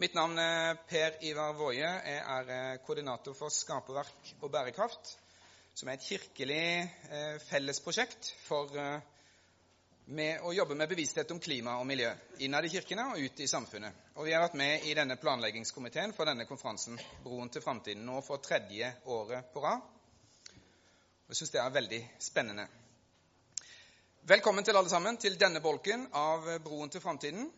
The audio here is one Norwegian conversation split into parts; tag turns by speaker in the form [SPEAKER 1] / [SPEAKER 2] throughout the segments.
[SPEAKER 1] Mitt navn er Per Ivar Woie. Jeg er eh, koordinator for Skaperverk og bærekraft, som er et kirkelig eh, fellesprosjekt for eh, med å jobbe med bevissthet om klima og miljø innad i kirkene og ut i samfunnet. Og Vi har vært med i denne planleggingskomiteen for denne konferansen, Broen til framtiden, nå for tredje året på rad. Jeg syns det er veldig spennende. Velkommen til alle sammen til denne bolken av Broen til framtiden.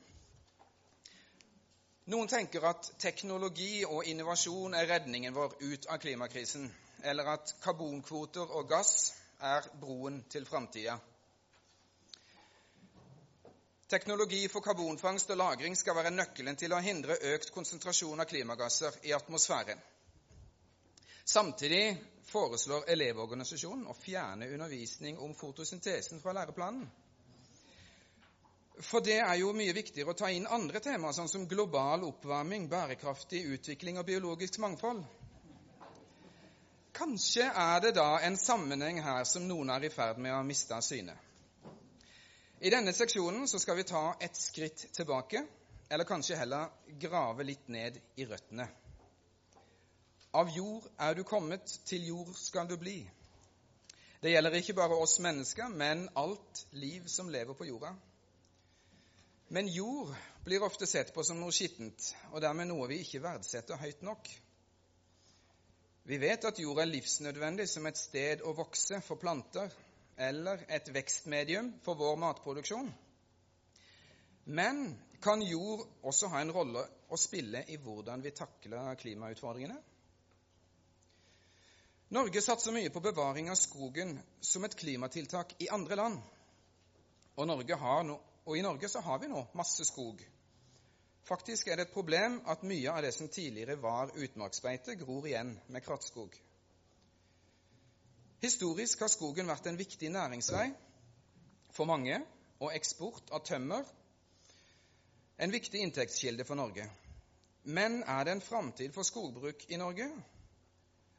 [SPEAKER 1] Noen tenker at teknologi og innovasjon er redningen vår ut av klimakrisen, eller at karbonkvoter og gass er broen til framtida. Teknologi for karbonfangst og -lagring skal være nøkkelen til å hindre økt konsentrasjon av klimagasser i atmosfæren. Samtidig foreslår Elevorganisasjonen å fjerne undervisning om fotosyntesen fra læreplanen. For det er jo mye viktigere å ta inn andre temaer, sånn som global oppvarming, bærekraftig utvikling og biologisk mangfold. Kanskje er det da en sammenheng her som noen er i ferd med å miste av syne. I denne seksjonen så skal vi ta et skritt tilbake, eller kanskje heller grave litt ned i røttene. Av jord er du kommet, til jord skal du bli. Det gjelder ikke bare oss mennesker, men alt liv som lever på jorda. Men jord blir ofte sett på som noe skittent, og dermed noe vi ikke verdsetter høyt nok. Vi vet at jord er livsnødvendig som et sted å vokse for planter, eller et vekstmedium for vår matproduksjon. Men kan jord også ha en rolle å spille i hvordan vi takler klimautfordringene? Norge satser mye på bevaring av skogen som et klimatiltak i andre land. Og Norge har no og i Norge så har vi nå masse skog. Faktisk er det et problem at mye av det som tidligere var utmarksbeite, gror igjen med krattskog. Historisk har skogen vært en viktig næringsvei for mange, og eksport av tømmer en viktig inntektskilde for Norge. Men er det en framtid for skogbruk i Norge?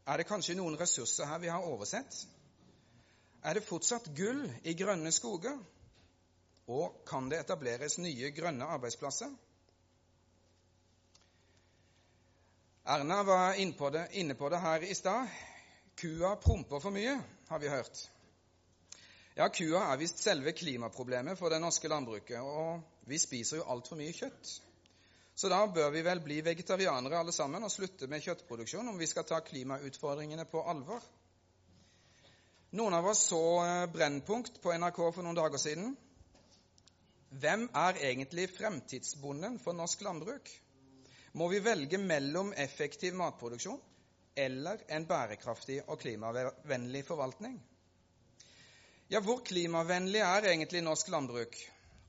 [SPEAKER 1] Er det kanskje noen ressurser her vi har oversett? Er det fortsatt gull i grønne skoger? Og kan det etableres nye grønne arbeidsplasser? Erna var inne på det, inne på det her i stad. Kua promper for mye, har vi hørt. Ja, kua er visst selve klimaproblemet for det norske landbruket, og vi spiser jo altfor mye kjøtt. Så da bør vi vel bli vegetarianere alle sammen og slutte med kjøttproduksjon om vi skal ta klimautfordringene på alvor. Noen av oss så eh, Brennpunkt på NRK for noen dager siden. Hvem er egentlig fremtidsbonden for norsk landbruk? Må vi velge mellom effektiv matproduksjon eller en bærekraftig og klimavennlig forvaltning? Ja, hvor klimavennlig er egentlig norsk landbruk,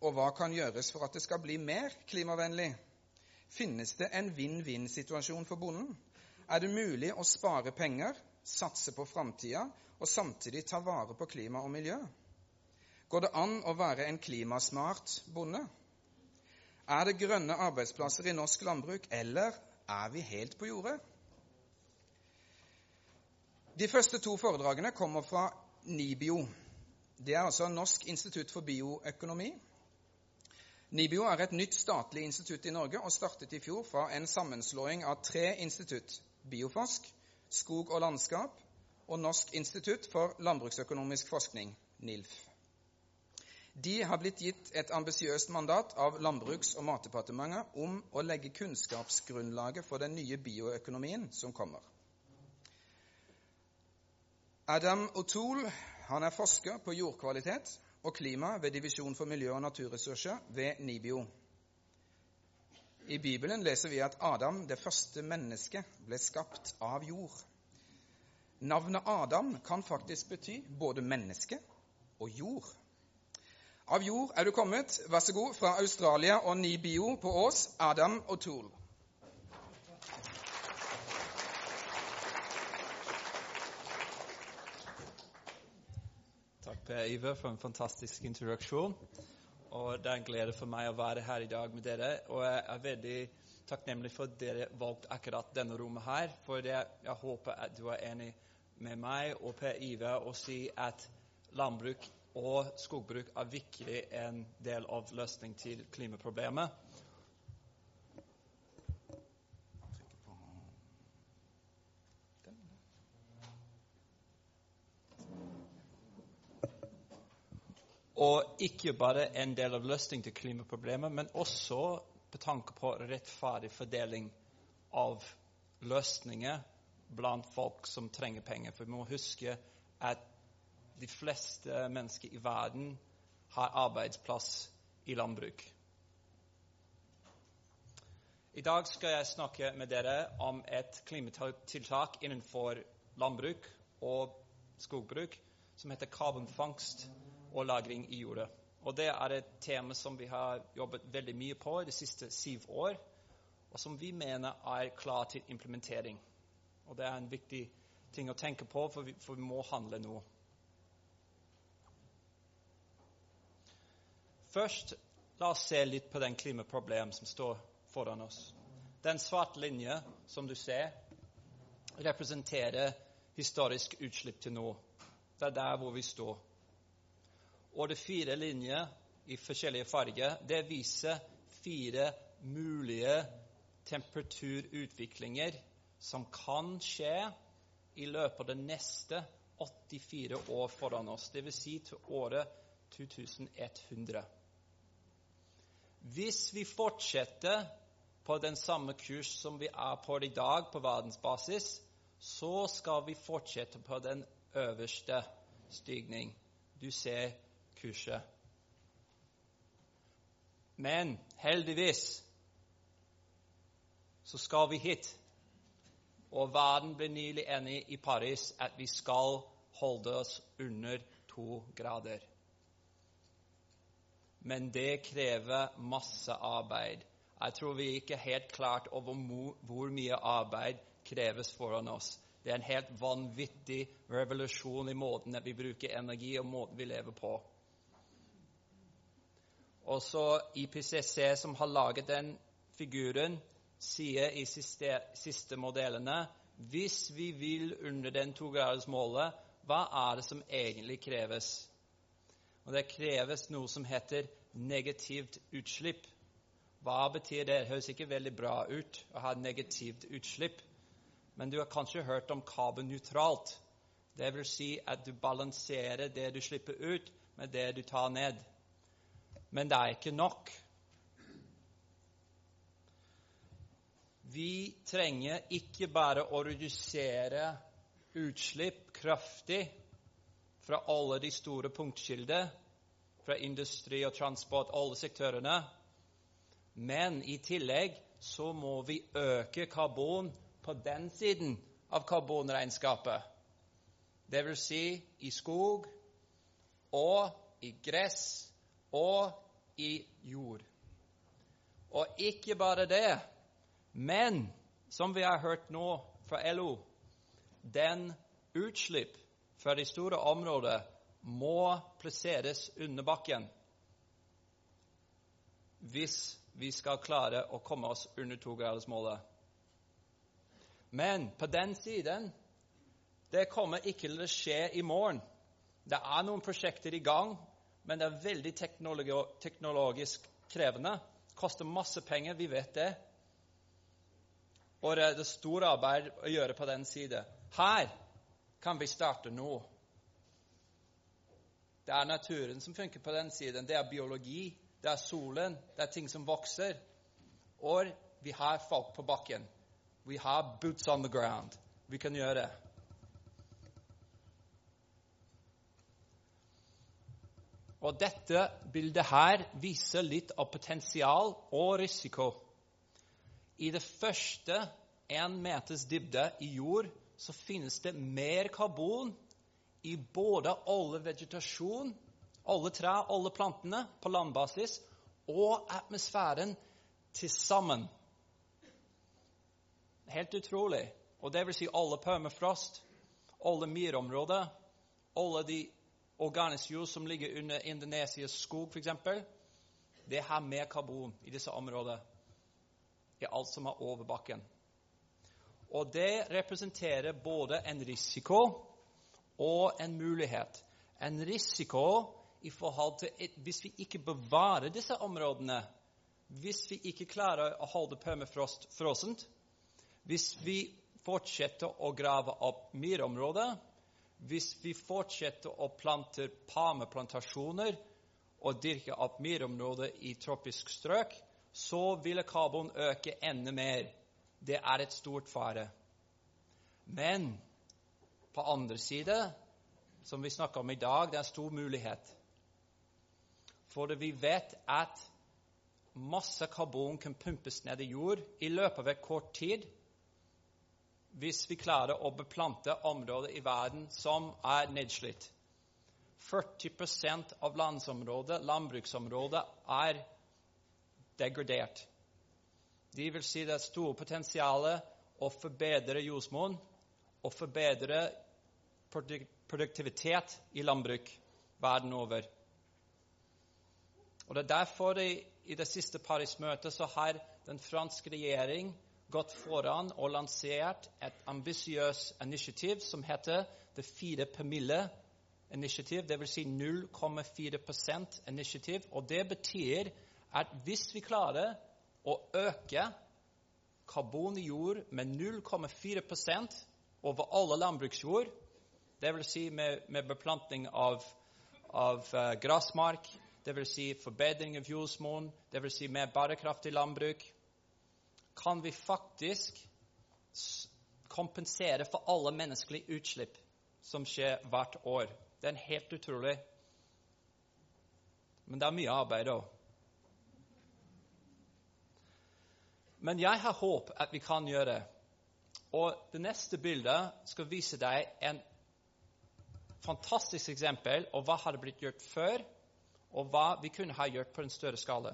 [SPEAKER 1] og hva kan gjøres for at det skal bli mer klimavennlig? Finnes det en vinn-vinn-situasjon for bonden? Er det mulig å spare penger, satse på framtida og samtidig ta vare på klima og miljø? Går det an å være en klimasmart bonde? Er det grønne arbeidsplasser i norsk landbruk, eller er vi helt på jordet? De første to foredragene kommer fra NIBIO. Det er altså Norsk institutt for bioøkonomi. NIBIO er et nytt statlig institutt i Norge og startet i fjor fra en sammenslåing av tre institutt Bioforsk, Skog og landskap og Norsk institutt for landbruksøkonomisk forskning, NILF. De har blitt gitt et ambisiøst mandat av Landbruks- og matdepartementet om å legge kunnskapsgrunnlaget for den nye bioøkonomien som kommer. Adam O'Toole han er forsker på jordkvalitet og klima ved Divisjon for miljø og naturressurser ved NIBIO. I Bibelen leser vi at Adam, det første mennesket, ble skapt av jord. Navnet Adam kan faktisk bety både menneske og jord. Av jord er du kommet, vær så god, fra Australia og Nibio på Ås, Adam og Tool.
[SPEAKER 2] Takk, Per Iver, for en fantastisk introduksjon. Og Det er en glede for meg å være her i dag med dere. Og jeg er veldig takknemlig for at dere valgte akkurat denne rommet her. For det, jeg håper at du er enig med meg og Per Iver og si at landbruk og skogbruk er virkelig en del av løsning til klimaproblemet. Og ikke bare en del av løsningen til klimaproblemet, men også på tanke på rettferdig fordeling av løsninger blant folk som trenger penger. For vi må huske at de fleste mennesker i verden har arbeidsplass i landbruk. I dag skal jeg snakke med dere om et klimatiltak innenfor landbruk og skogbruk som heter karbonfangst og -lagring i jorda. Og Det er et tema som vi har jobbet veldig mye på de siste syv år, og som vi mener er klar til implementering. Og Det er en viktig ting å tenke på, for vi, for vi må handle nå. Først, la oss se litt på den klimaproblemet som står foran oss. Den svarte linje som du ser, representerer historisk utslipp til nå. Det er der hvor vi står. Og det fire linjer i forskjellige farger, det viser fire mulige temperaturutviklinger som kan skje i løpet av det neste 84 år foran oss, dvs. Si til året 2100. Hvis vi fortsetter på den samme kurs som vi er på i dag på verdensbasis, så skal vi fortsette på den øverste stigning. Du ser kurset. Men heldigvis så skal vi hit. Og verden ble nylig enig i Paris at vi skal holde oss under to grader. Men det krever masse arbeid. Jeg tror vi ikke er helt klart over hvor mye arbeid kreves foran oss. Det er en helt vanvittig revolusjon i måten vi bruker energi og måten vi lever på. Også IPCC, som har laget den figuren, sier i siste, siste modellene hvis vi vil under den togradersmålet, hva er det som egentlig kreves? Og Det kreves noe som heter negativt utslipp. Hva betyr det? Det høres ikke veldig bra ut å ha negativt utslipp. Men du har kanskje hørt om karbonnøytralt. Det vil si at du balanserer det du slipper ut, med det du tar ned. Men det er ikke nok. Vi trenger ikke bare å redusere utslipp kraftig fra alle de store punktkilder, fra industri og transport, alle sektorene, men i tillegg så må vi øke karbon på den siden av karbonregnskapet. Det vil si i skog og i gress og i jord. Og ikke bare det. Men som vi har hørt nå fra LO, den utslipp fra de store områdene må plasseres under bakken hvis vi skal klare å komme oss under togradersmålet. Men på den siden det kommer ikke til å skje i morgen. Det er noen prosjekter i gang, men det er veldig teknologisk krevende. Koster masse penger, vi vet det. Og det er store arbeid å gjøre på den side. Her kan vi starte nå. Det er naturen som funker på den siden. Det er biologi, det er solen, det er ting som vokser. Og vi har folk på bakken. Vi har boots on the ground. Vi kan gjøre det. Og dette bildet her viser litt av potensial og risiko. I det første én meters dybde i jord så finnes det mer karbon i både alle vegetasjon, alle trær, alle plantene på landbasis og atmosfæren til sammen. Helt utrolig. Og det vil si alle permafrost, alle myrområder, alle de organiske jord som ligger under Indonesias skog, f.eks. Det har mer karbon i disse områdene i alt som er over bakken. Og det representerer både en risiko og en mulighet. En risiko i forhold til hvis vi ikke bevarer disse områdene, hvis vi ikke klarer å holde permafrost frossent, hvis vi fortsetter å grave opp myrområder, hvis vi fortsetter å plante palmeplantasjoner og dyrke opp myrområder i tropisk strøk, så ville karbon øke enda mer. Det er et stort fare. Men på andre side, som vi snakker om i dag, det er stor mulighet. For vi vet at masse karbon kan pumpes ned i jord i løpet av en kort tid hvis vi klarer å beplante områder i verden som er nedslitt. 40% av landsområdet, landbruksområdet, er degradert. Det vil si det er store potensial å forbedre jordsmonn og forbedre produktivitet i landbruk verden over. Og Det er derfor i, i det siste Paris-møtet så har den franske regjering gått foran og lansert et ambisiøst initiativ som heter The fire promille initiativ, dvs. Si 0,4% initiativ. Og det betyr at hvis vi klarer å øke karbon i jord med 0,4% over alle landbruksjord, dvs. Si med, med beplantning av, av uh, gressmark, dvs. Si forbedring av jordsmonn, dvs. Si mer bærekraftig landbruk, kan vi faktisk kompensere for alle menneskelige utslipp som skjer hvert år. Det er helt utrolig. Men det er mye arbeid òg. Men jeg har håp at vi kan gjøre det. Og det neste bildet skal vise deg en fantastisk eksempel av hva hadde blitt gjort før, og hva vi kunne ha gjort på en større skala.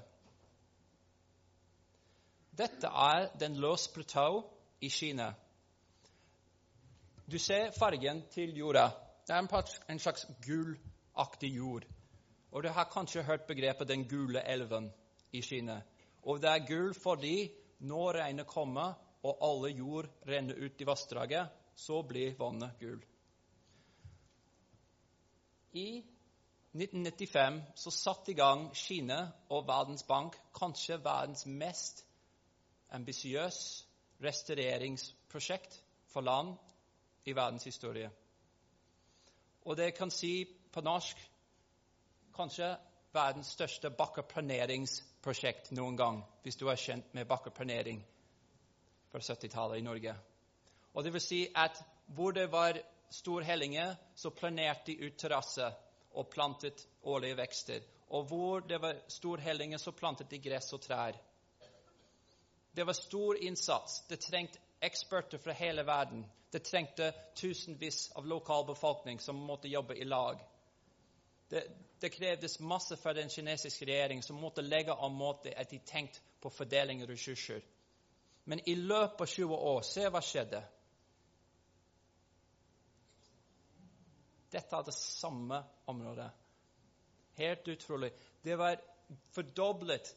[SPEAKER 2] Dette er den Los Plateau i Kina. Du ser fargen til jorda. Det er en slags gulaktig jord. Og du har kanskje hørt begrepet 'den gule elven' i Kina. Og det er gul fordi når regnet kommer og alle jord renner ut i vassdraget, så blir vannet gul. I 1995 så satte i gang Kina og Verdensbank kanskje verdens mest ambisiøse restaureringsprosjekt for land i verdens historie. Og det kan si på norsk kanskje verdens største bakkeplaneringsprosjekt noen gang, hvis du er kjent med bakkeplanering fra 70-tallet i Norge. Og det vil si at hvor det var storhellinger, så planerte de ut terrasser og plantet årlige vekster. Og hvor det var storhellinger, så plantet de gress og trær. Det var stor innsats. Det trengte eksperter fra hele verden. Det trengte tusenvis av lokalbefolkning som måtte jobbe i lag. Det, det krevdes masse fra den kinesiske regjeringen, som måtte legge av måte at de tenkte på fordeling av ressurser. Men i løpet av 20 år, se hva skjedde. Dette er det samme området. Helt utrolig. Det var fordoblet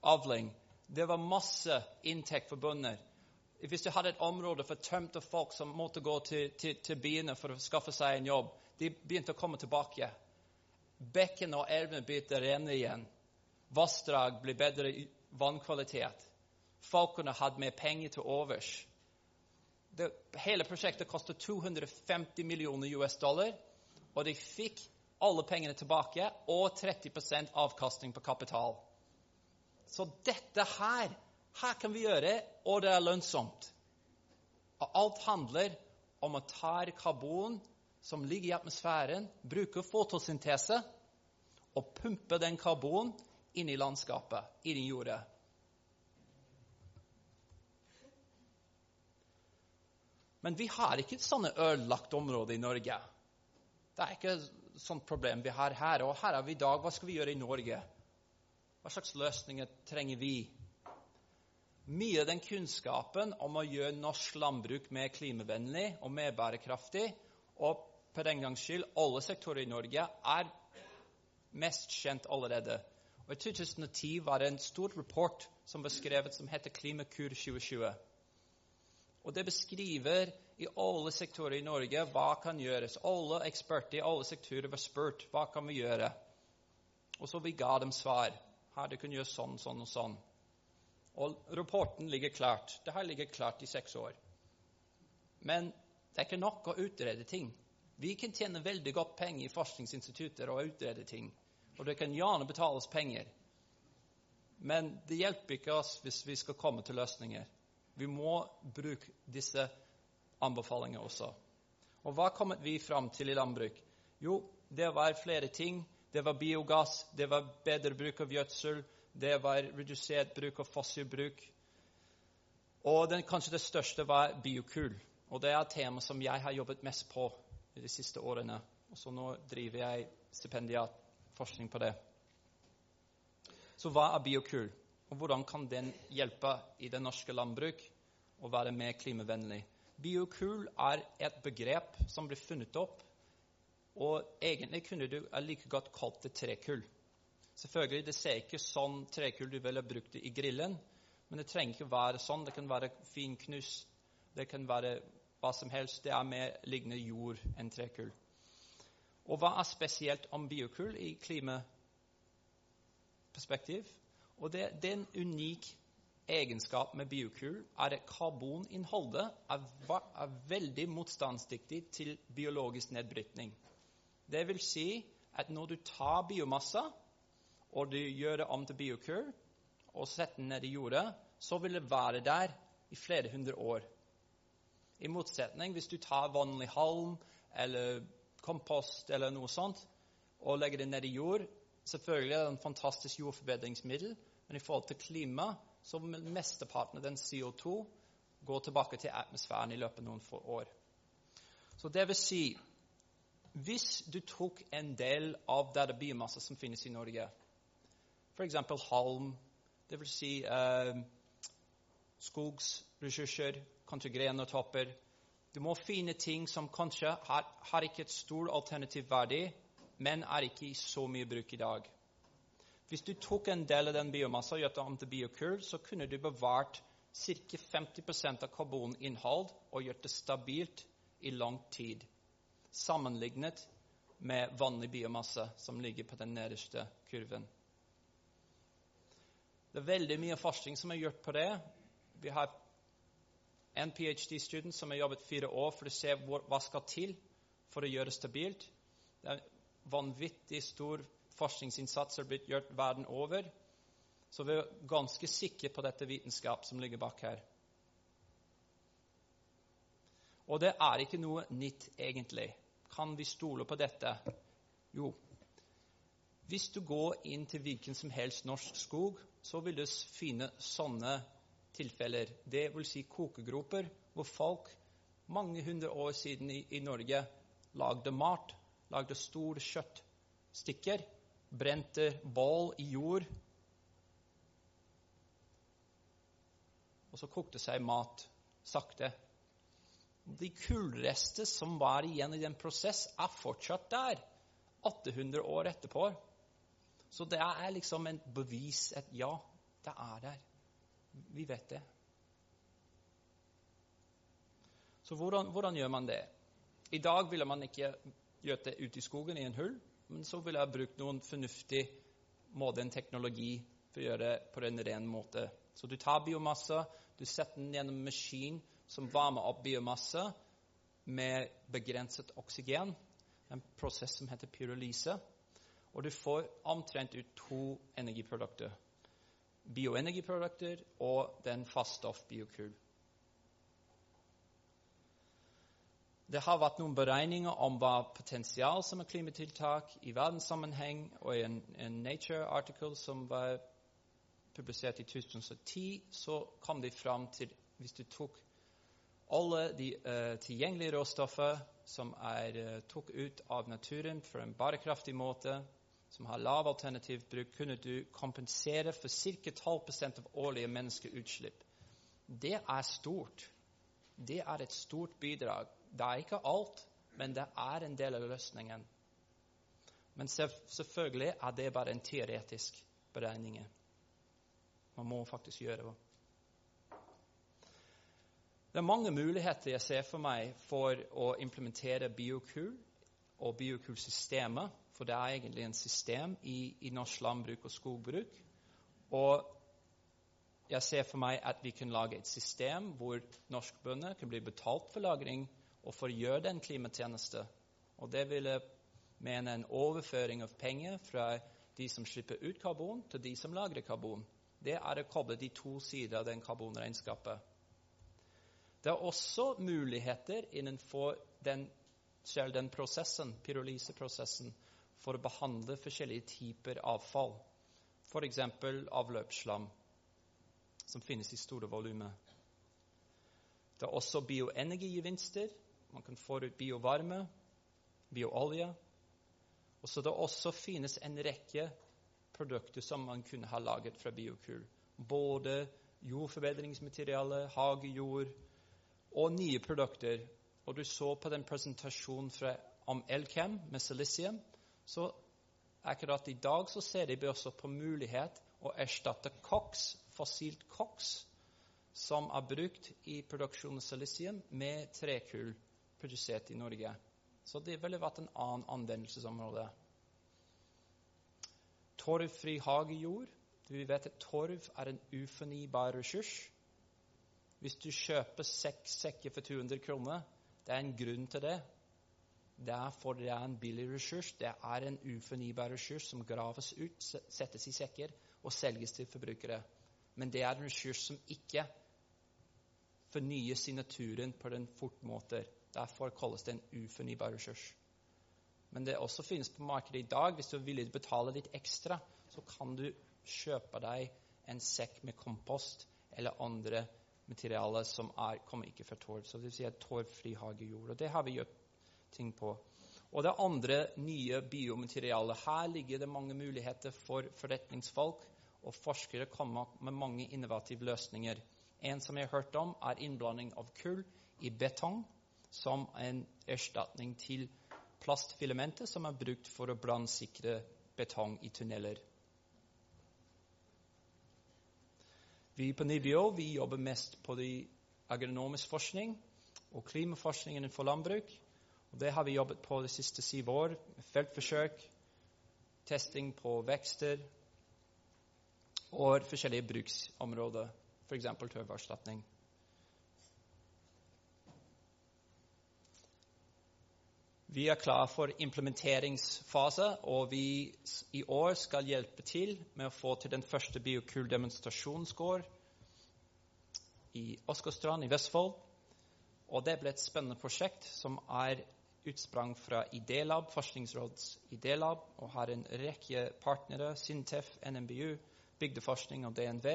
[SPEAKER 2] avling. Det var masse inntekt for bønder. Hvis du hadde et område for tømte folk som måtte gå til, til, til byene for å skaffe seg en jobb, de begynte å komme tilbake. Bekkene og elvene begynte å renne igjen. Vassdrag ble bedre vannkvalitet. Folkene hadde mer penger til overs. Det, hele prosjektet kostet 250 millioner US dollar, og de fikk alle pengene tilbake og 30% avkastning på kapital. Så dette her, her kan vi gjøre, og det er lønnsomt. Og alt handler om å ta karbon som ligger i atmosfæren, bruker fotosyntese og pumper den karbon inn i landskapet, inn i jorda. Men vi har ikke sånne ødelagte områder i Norge. Det er ikke et sånt problem vi har her. Og her er vi i dag. Hva skal vi gjøre i Norge? Hva slags løsninger trenger vi? Mye av den kunnskapen om å gjøre norsk landbruk mer klimavennlig og mer bærekraftig, og på den gangs skyld alle sektorer i Norge, er mest kjent allerede. Og I 2010 var det en stor rapport som ble skrevet som heter Klimakur 2020. Og Det beskriver i alle sektorer i Norge hva kan gjøres. Alle eksperter i alle sektorer var spurt hva kan vi gjøre. Og så vi ga dem svar. Her, det kunne gjøre sånn, sånn og sånn. Og rapporten ligger klart. Det har ligget klart i seks år. Men det er ikke nok å utrede ting. Vi kan tjene veldig godt penger i forskningsinstitutter og utrede ting. Og det kan gjerne betales penger. Men det hjelper ikke oss hvis vi skal komme til løsninger. Vi må bruke disse anbefalingene også. Og hva kom vi fram til i landbruk? Jo, det var flere ting. Det var biogass, det var bedre bruk av gjødsel, det var redusert bruk av fossilbruk. Og den, kanskje det største var biokull. Og det er et tema som jeg har jobbet mest på de siste årene. Og så nå driver jeg stipendiatforskning på det. Så hva er biokul, og hvordan kan den hjelpe i det norske landbruk å være mer klimavennlig? Biokul er et begrep som ble funnet opp, og egentlig kunne du like godt kalt det trekull. Selvfølgelig, Det ser ikke sånn trekull du ville brukt i grillen, men det trenger ikke være sånn. Det kan være finknust, det kan være hva som helst. Det er mer liggende jord enn trekull. Og hva er spesielt om biokull i klimaperspektiv? Og det, det er en unik egenskap med biokull er at karboninnholdet er, er, veldig motstandsdyktig til biologisk nedbrytning. Det vil si at når du tar biomasse og du gjør det om til biokull og setter den ned i jorda, så vil det være der i flere hundre år. I motsetning hvis du tar vanlig halm eller kompost eller noe sånt og legger det ned i jord Selvfølgelig er det en fantastisk jordforbedringsmiddel, men i forhold til klima så vil mesteparten av den CO2 gå tilbake til atmosfæren i løpet av noen få år. Så det vil si hvis du tok en del av det biomassen som finnes i Norge, f.eks. halm, dvs. Si, eh, skogsressurser, kanskje grenotopper Du må finne ting som kanskje har, har ikke et stort alternativ verdi, men er ikke i så mye bruk i dag. Hvis du tok en del av den biomassa og gjorde det om til biokull, så kunne du bevart ca. 50% av karboninnhold og gjort det stabilt i lang tid, sammenlignet med vanlig biomasse, som ligger på den nederste kurven. Det er veldig mye forskning som er gjort på det. Vi har en ph.d.-student som har jobbet fire år for å se hva skal til for å gjøre det stabilt. Det er vanvittig stor forskningsinnsats er blitt gjort verden over. Så vi er ganske sikre på dette vitenskap som ligger bak her. Og det er ikke noe nytt, egentlig. Kan vi stole på dette? Jo. Hvis du går inn til hvilken som helst norsk skog, så vil du finne sånne tilfeller. Vil si kokegroper hvor folk mange hundre år siden i, i Norge lagde mat, lagde store kjøttstykker brente bål i jord. Og så kokte seg mat sakte. De kullrester som var igjen i den prosess, er fortsatt der 800 år etterpå. Så det er liksom en bevis at ja, det er der. Vi vet det. Så hvordan, hvordan gjør man det? I dag ville man ikke gjort det ute i skogen i en hull. Men så ville jeg brukt noen fornuftig måte, en teknologi, for å gjøre det på en ren måte. Så du tar biomasse, du setter den gjennom en maskin som varmer opp biomasse med begrenset oksygen. En prosess som heter pyrolyse. Og du får omtrent ut to energiprodukter. Bioenergiprodukter og den faststoff biokull. Det har vært noen beregninger om hva potensial som er klimatiltak i verdenssammenheng, og i en, en Nature-artikkel som var publisert i 2010, så kom de fram til Hvis du tok alle de uh, tilgjengelige råstoffer som er uh, tok ut av naturen for en bærekraftig måte, som har lav alternativ bruk, kunne du kompensere for ca. 12% av årlige menneskeutslipp. Det er stort. Det er et stort bidrag det er ikke alt, men det er en del av løsningen. Men selvfølgelig er det bare en teoretisk beregning. Man må faktisk gjøre det. Det er mange muligheter jeg ser for meg for å implementere biokull og biokulsystemet, For det er egentlig en system i, i norsk landbruk og skogbruk. Og jeg ser for meg at vi kan lage et system hvor norske bønder kan bli betalt for lagring og for å gjøre den klimatjeneste. Og det ville mene en overføring av penger fra de som slipper ut karbon, til de som lagrer karbon. Det er å koble de to sider av den karbonregnskapet. Det er også muligheter innenfor den, selv den prosessen, pyrolyseprosessen, for å behandle forskjellige typer avfall. F.eks. avløpsslam, som finnes i store volumer. Det er også bioenergigevinster. Man kan få ut biovarme, bioolje. Og så det også finnes en rekke produkter som man kunne ha laget fra biokull. Både jordforbedringsmateriale, hagejord og nye produkter. Og du så på den presentasjonen fra, om Elkem med silisium, så akkurat i dag så ser de også på mulighet å erstatte koks, fossilt koks, som er brukt i produksjon av silisium, med trekull produsert i Norge. Så det ville vært en annen anvendelsesområde. Torvfri hagejord. Vi vet at torv er en ufornybar ressurs. Hvis du kjøper seks sekker for 200 kroner, det er en grunn til det. Derfor det er en billig ressurs. Det er en ufornybar ressurs som graves ut, settes i sekker og selges til forbrukere. Men det er en ressurs som ikke fornyes i naturen på den fort måten. Derfor kalles det en ufornybar ressurs. Men det også finnes på markedet i dag. Hvis du er villig til å betale litt ekstra, så kan du kjøpe deg en sekk med kompost eller andre materialer som er, kommer ikke fra torv. Så det vil si at torvfri hagejord. Og det har vi gjort ting på. Og det andre nye biomaterialet. Her ligger det mange muligheter for forretningsfolk, og forskere kommer med mange innovative løsninger. En som jeg har hørt om, er innblanding av kull i betong som en erstatning til plastfilamenter som er brukt for å brannsikre betong i tunneler. Vi på NIBIO vi jobber mest på agronomisk forskning og klimaforskning innenfor landbruk. Og det har vi jobbet på de siste syv år. Feltforsøk, testing på vekster og forskjellige bruksområder, f.eks. tørrvarerstatning. Vi er klar for implementeringsfase, og vi i år skal hjelpe til med å få til den første biokull-demonstrasjonsgård i Åsgårdstrand i Vestfold. Og det ble et spennende prosjekt som er utsprang fra Idélab, Forskningsråds Idélab, og har en rekke partnere, Sintef, NMBU, Bygdeforskning og DNV.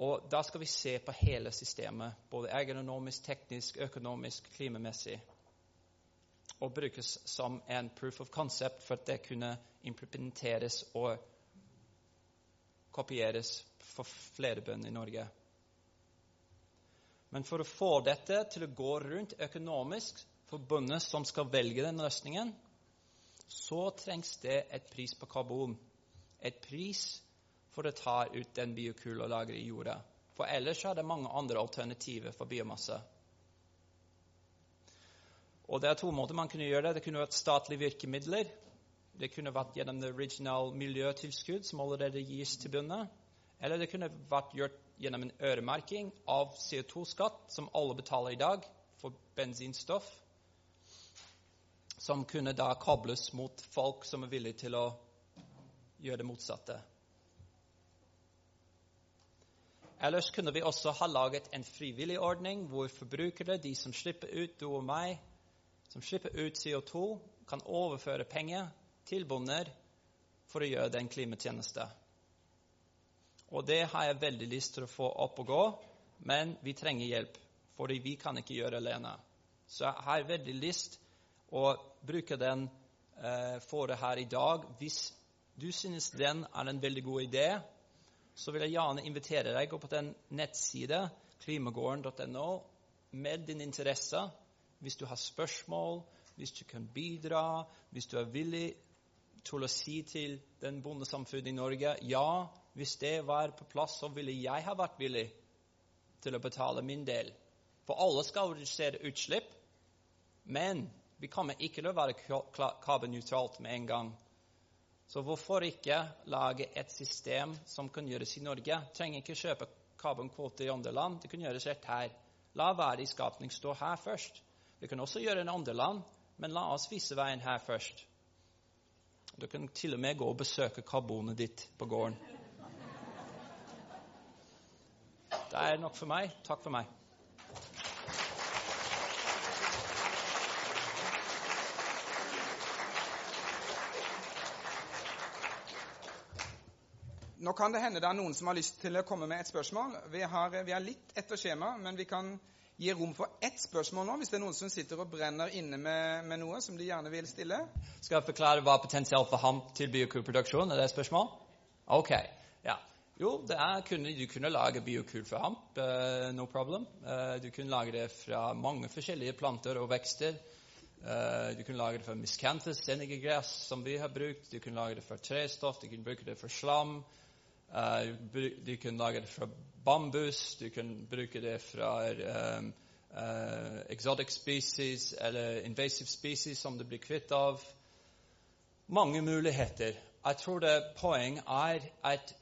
[SPEAKER 2] Og da skal vi se på hele systemet, både ergonomisk, teknisk, økonomisk, klimamessig og brukes som en proof of concept for at det kunne implementeres og kopieres for flere bønder i Norge. Men for å få dette til å gå rundt økonomisk for bønder som skal velge den løsningen, så trengs det et pris på karbon. Et pris for å ta ut den biokull og lagre i jorda. For ellers er det mange andre alternativer for biomasse. Og Det er to måter man kunne gjøre det. Det kunne vært statlige virkemidler. Det kunne vært gjennom det original miljøtilskudd som allerede gis til bøndene. Eller det kunne vært gjort gjennom en øremerking av CO2-skatt, som alle betaler i dag for bensinstoff, som kunne da kobles mot folk som er villige til å gjøre det motsatte. Ellers kunne vi også ha laget en frivillig ordning hvor forbrukere, de som slipper ut, du og meg, som slipper ut CO2, kan overføre penger til bonder for å gjøre den klimatjeneste. Og det har jeg veldig lyst til å få opp og gå, men vi trenger hjelp, fordi vi kan ikke gjøre det alene. Så jeg har veldig lyst å bruke den eh, for det her i dag. Hvis du synes den er en veldig god idé, så vil jeg gjerne invitere deg. Gå på den nettside, klimagården.no, med din interesse hvis du har spørsmål, hvis du kan bidra, hvis du er villig til å si til den bondesamfunnet i Norge ja, hvis det var på plass, så ville jeg ha vært villig til å betale min del. For alle skal redusere utslipp, men vi kommer ikke til å være karbonnøytralt med en gang. Så hvorfor ikke lage et system som kan gjøres i Norge? Trenger ikke kjøpe karbonkvoter i andre land, det kan gjøres rett her. La verdiskapning stå her først. Vi kan også gjøre en andre land, men la oss vise veien her først. Du kan til og med gå og besøke karbonet ditt på gården. Det er nok for meg. Takk for meg.
[SPEAKER 1] Nå kan det hende det er noen som har lyst til å komme med et spørsmål. Vi, har, vi er litt etter skjema, men vi kan gi rom for ett spørsmål nå, hvis det er noen som sitter og brenner inne med, med noe som de gjerne vil stille.
[SPEAKER 2] Skal jeg forklare hva potensialet for hamp til biokulproduksjon er? det et spørsmål? Ok. Ja. Jo, er, kunne, du kunne lage biokul for hamp. Uh, no problem. Uh, du kunne lage det fra mange forskjellige planter og vekster. Uh, du kunne lage det fra miscanthus, sennegegress, som vi har brukt. Du kunne lage det fra trestoff. Du kunne bruke det for slam. Uh, du kan lage det fra bambus, du kan bruke det fra um, uh, exotic species eller invasive species som du blir kvitt av. Mange muligheter. Jeg tror det poeng er at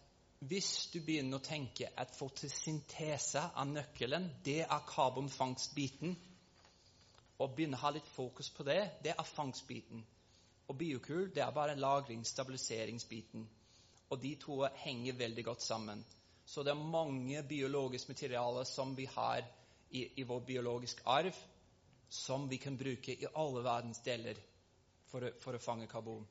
[SPEAKER 2] hvis du begynner å tenke at fotosyntese av nøkkelen, det er karbonfangstbiten, og begynner å ha litt fokus på det, det er fangstbiten. Og biokull, det er bare lagring, stabiliseringsbiten. Og de to henger veldig godt sammen. Så det er mange biologiske materialer som vi har i, i vår biologisk arv, som vi kan bruke i alle verdens deler for, for å fange karbon.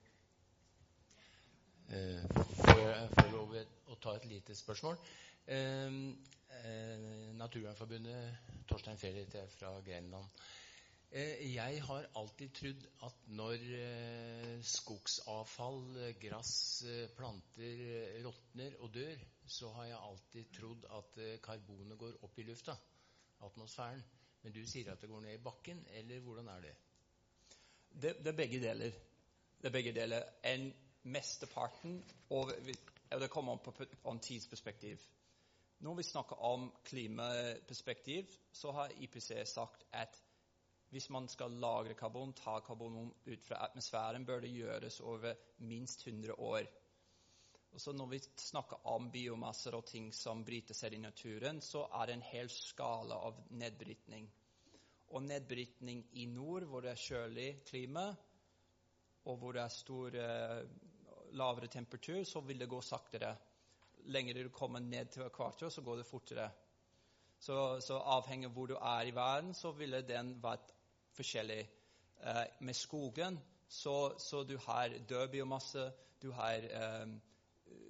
[SPEAKER 3] Eh, får jeg få lov å ta et lite spørsmål? Eh, eh, Naturvernforbundet, Torstein Fellit fra Grenland. Eh, jeg har alltid trodd at når eh, skogsavfall, gress, eh, planter råtner og dør, så har jeg alltid trodd at karbonet går opp i lufta, atmosfæren. Men du sier at det går ned i bakken, eller hvordan er det?
[SPEAKER 2] Det, det er begge deler. Det er begge deler. En mesteparten og Det kommer an på, på tidsperspektiv. Når vi snakker om klimaperspektiv, så har IPC sagt at hvis man skal lagre karbon, ta karbon ut fra atmosfæren, bør det gjøres over minst 100 år. Og så Når vi snakker om biomasser og ting som bryter seg i naturen, så er det en hel skala av nedbrytning. Og nedbrytning i nord, hvor det er kjølig klima, og hvor det er stor eh, lavere temperatur, så vil det gå saktere. Lenger du kommer ned til ekvator, så går det fortere. Så, så avhengig av hvor du er i verden, så ville den vært forskjellig. Eh, med skogen så, så, du har død biomasse, du har, eh,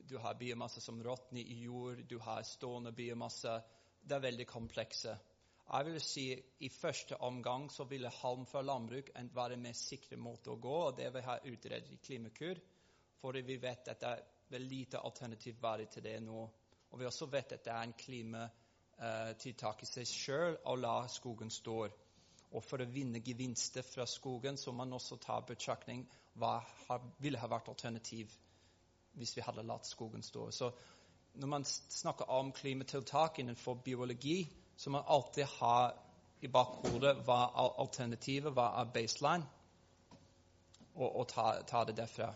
[SPEAKER 2] du har biomasse som råtner i jord, du har stående biomasse. Det er veldig komplekse. Jeg vil si I første omgang så ville halm fra landbruk være en mer sikre måte å gå, og det vi har utredet i Klimakur. for vi vet at det er lite alternativ verdi til det nå. Og vi også vet at det er en klimatiltak i seg sjøl å la skogen stå. Og for å vinne gevinster fra skogen så man også ta betraktning hva ville ha vært alternativ hvis vi hadde latt skogen stå. Så når man snakker om klimatiltak innenfor biologi, så må man alltid ha i bakhodet hva er alternativet, hva er baseline, og, og ta, ta, det derfra.